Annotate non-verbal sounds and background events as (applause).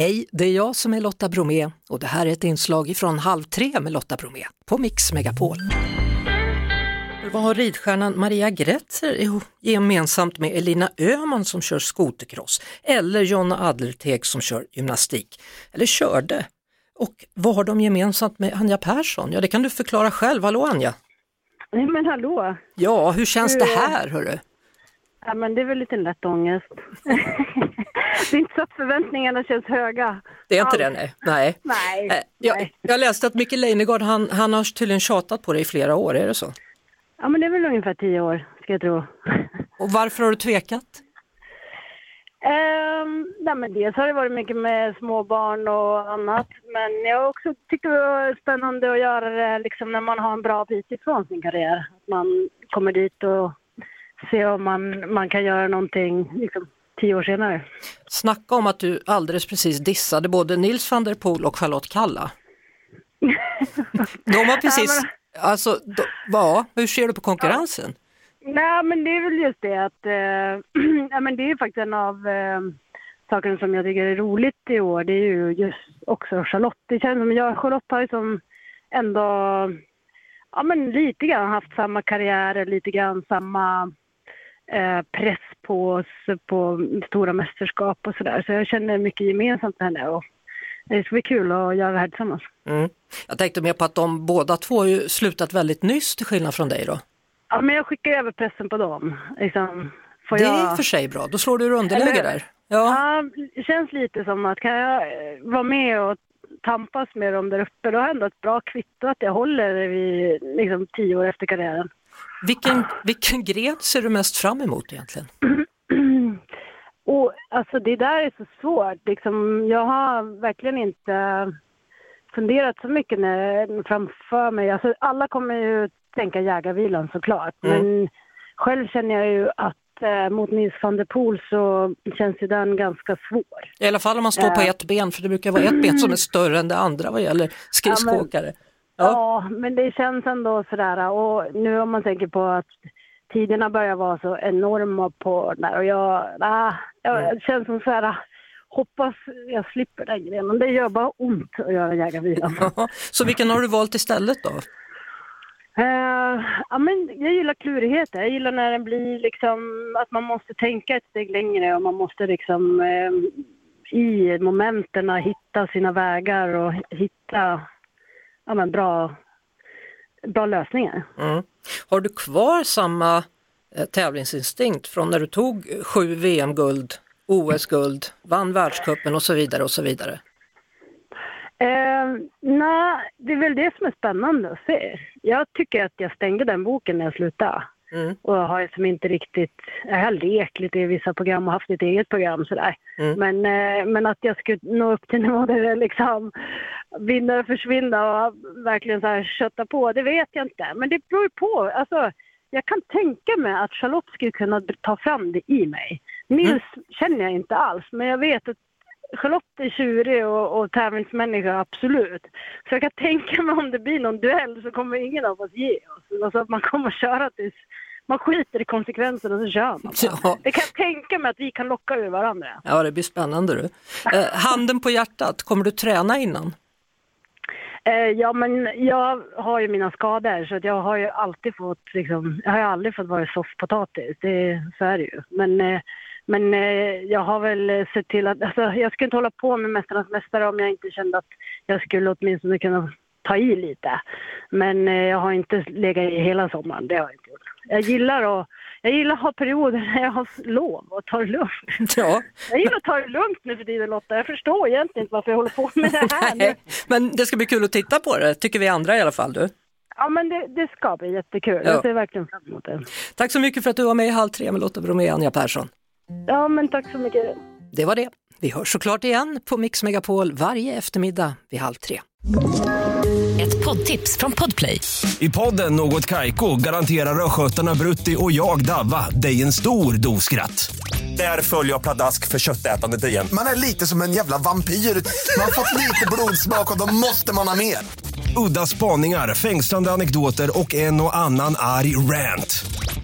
Hej, det är jag som är Lotta Bromé och det här är ett inslag från Halv tre med Lotta Bromé på Mix Megapol. Vad har ridstjärnan Maria Gretzer gemensamt med Elina Öhman som kör skotercross eller Jonna Adlerteg som kör gymnastik? Eller körde? Och vad har de gemensamt med Anja Persson? Ja, det kan du förklara själv. Hallå Anja! Nej men hallå! Ja, hur känns det här hörru? Ja men det är väl lite lätt ångest. (laughs) det är inte så att förväntningarna känns höga. Det är inte det nej. Nej. Nej, Eh, Jag, nej. jag läste att Micke Leijnegard han, han har tydligen tjatat på dig i flera år, är det så? Ja men det är väl ungefär tio år ska jag tro. (laughs) Och varför har du tvekat? Um, nej men dels har det varit mycket med småbarn och annat. Men jag har också tyckt det var spännande att göra det liksom när man har en bra bit ifrån sin karriär. Att man kommer dit och ser om man, man kan göra någonting liksom, tio år senare. Snacka om att du alldeles precis dissade både Nils van der Poel och Charlotte Kalla. De har precis, (laughs) alltså, de, ja, hur ser du på konkurrensen? Nej, men det är väl just det att eh, (clears throat) ja, men det är faktiskt en av eh, sakerna som jag tycker är roligt i år. Det är ju just också Charlotte. Det känns som jag Charlotte har ju som ändå ja, men lite grann haft samma karriär, lite grann samma press på oss på stora mästerskap och sådär. Så jag känner mycket gemensamt med henne och det ska bli kul att göra det här tillsammans. Mm. Jag tänkte mer på att de båda två har ju slutat väldigt nyss till skillnad från dig då. Ja, men jag skickar över pressen på dem. Liksom, får Det jag... är i och för sig bra, då slår du ur underläge Eller- där. Ja. Ja, det känns lite som att kan jag eh, vara med och tampas med dem där uppe, då har jag ändå ett bra kvitto att jag håller vid liksom, tio år efter karriären. Vilken, vilken gren ser du mest fram emot egentligen? (clears throat) Och alltså det där är så svårt. Liksom, jag har verkligen inte funderat så mycket när, framför mig. Alltså, alla kommer ju tänka jägarvilan såklart. Mm. Men själv känner jag ju att eh, mot Nils van der Poel så känns ju den ganska svår. I alla fall om man står på Ja. ett ben, för det brukar vara ett ben som är (clears throat) större än det andra vad gäller skridskoåkare. Ja. Ja, men det känns ändå sådär. Och nu om man tänker på att tiderna börjar vara så enorma på den här och jag, ah, jag Mm. känns som så här, hoppas jag slipper den grenen. Det gör bara ont att göra jägarvilan. Så vilken har du valt istället då? Eh, ja, men jag gillar klurigheter. Jag gillar när det blir liksom att man måste tänka ett steg längre och man måste liksom eh, i momenten hitta sina vägar och hitta ja, men bra, bra lösningar. Mm. Har du kvar samma eh, tävlingsinstinkt från när du tog sju VM-guld, OS-guld, vann världscupen och så vidare och så vidare? Eh, Nej, det är väl det som är spännande att se. Jag tycker att jag stängde den boken när jag slutade. Mm. Och har som inte riktigt, jag har lekt lite i vissa program och haft ett eget program sådär. Mm. Men, eh, men att jag skulle nå upp till nivå där det liksom vinna och försvinna och verkligen så här kötta på, det vet jag inte. Men det beror ju på. Alltså, jag kan tänka mig att Charlotte skulle kunna ta fram det i mig. Nils känner jag inte alls, men jag vet att Charlotte är tjurig och, och tävlingsmänniska, absolut. Så jag kan tänka mig om det blir någon duell så kommer ingen av oss ge oss. Alltså att man kommer köra tills man skiter i konsekvenserna och så kör man. Ja. Det kan jag tänka mig att vi kan locka ur varandra. Ja, det blir spännande du. Eh, handen på hjärtat, kommer du träna innan? Eh, ja, men jag har ju mina skador så jag har ju alltid fått, liksom, jag har ju aldrig fått vara soffpotatis, det, så är det ju. Men, eh, men eh, jag har väl eh, sett till att, alltså, jag skulle inte hålla på med Mästarnas Mästare om jag inte kände att jag skulle åtminstone kunna ta i lite. Men eh, jag har inte legat i hela sommaren, det har jag inte gjort. Jag gillar att, jag gillar att ha perioder när jag har lov och tar det lugnt. Ja, Jag gillar att ta det lugnt nu för tiden Lotta, jag förstår egentligen inte varför jag håller på med det här (laughs) nej, men det ska bli kul att titta på det, tycker vi andra i alla fall. Du. Ja, men det, det ska bli jättekul. Ja. Jag ser verkligen fram emot det. Tack så mycket för att du var med i Halv tre med Lotta Bromé och Anja Persson. Ja, men tack så mycket. Det var det. Vi hörs såklart igen på Mix Megapol varje eftermiddag vid halv tre. Ett poddtips från Podplay. I podden Något Kaiko garanterar östgötarna Brutti och jag, Davva, dig en stor dos skratt. Där följer jag pladask för köttätandet igen. Man är lite som en jävla vampyr. Man har fått lite blodsmak och då måste man ha mer. Udda spaningar, fängslande anekdoter och en och annan arg rant.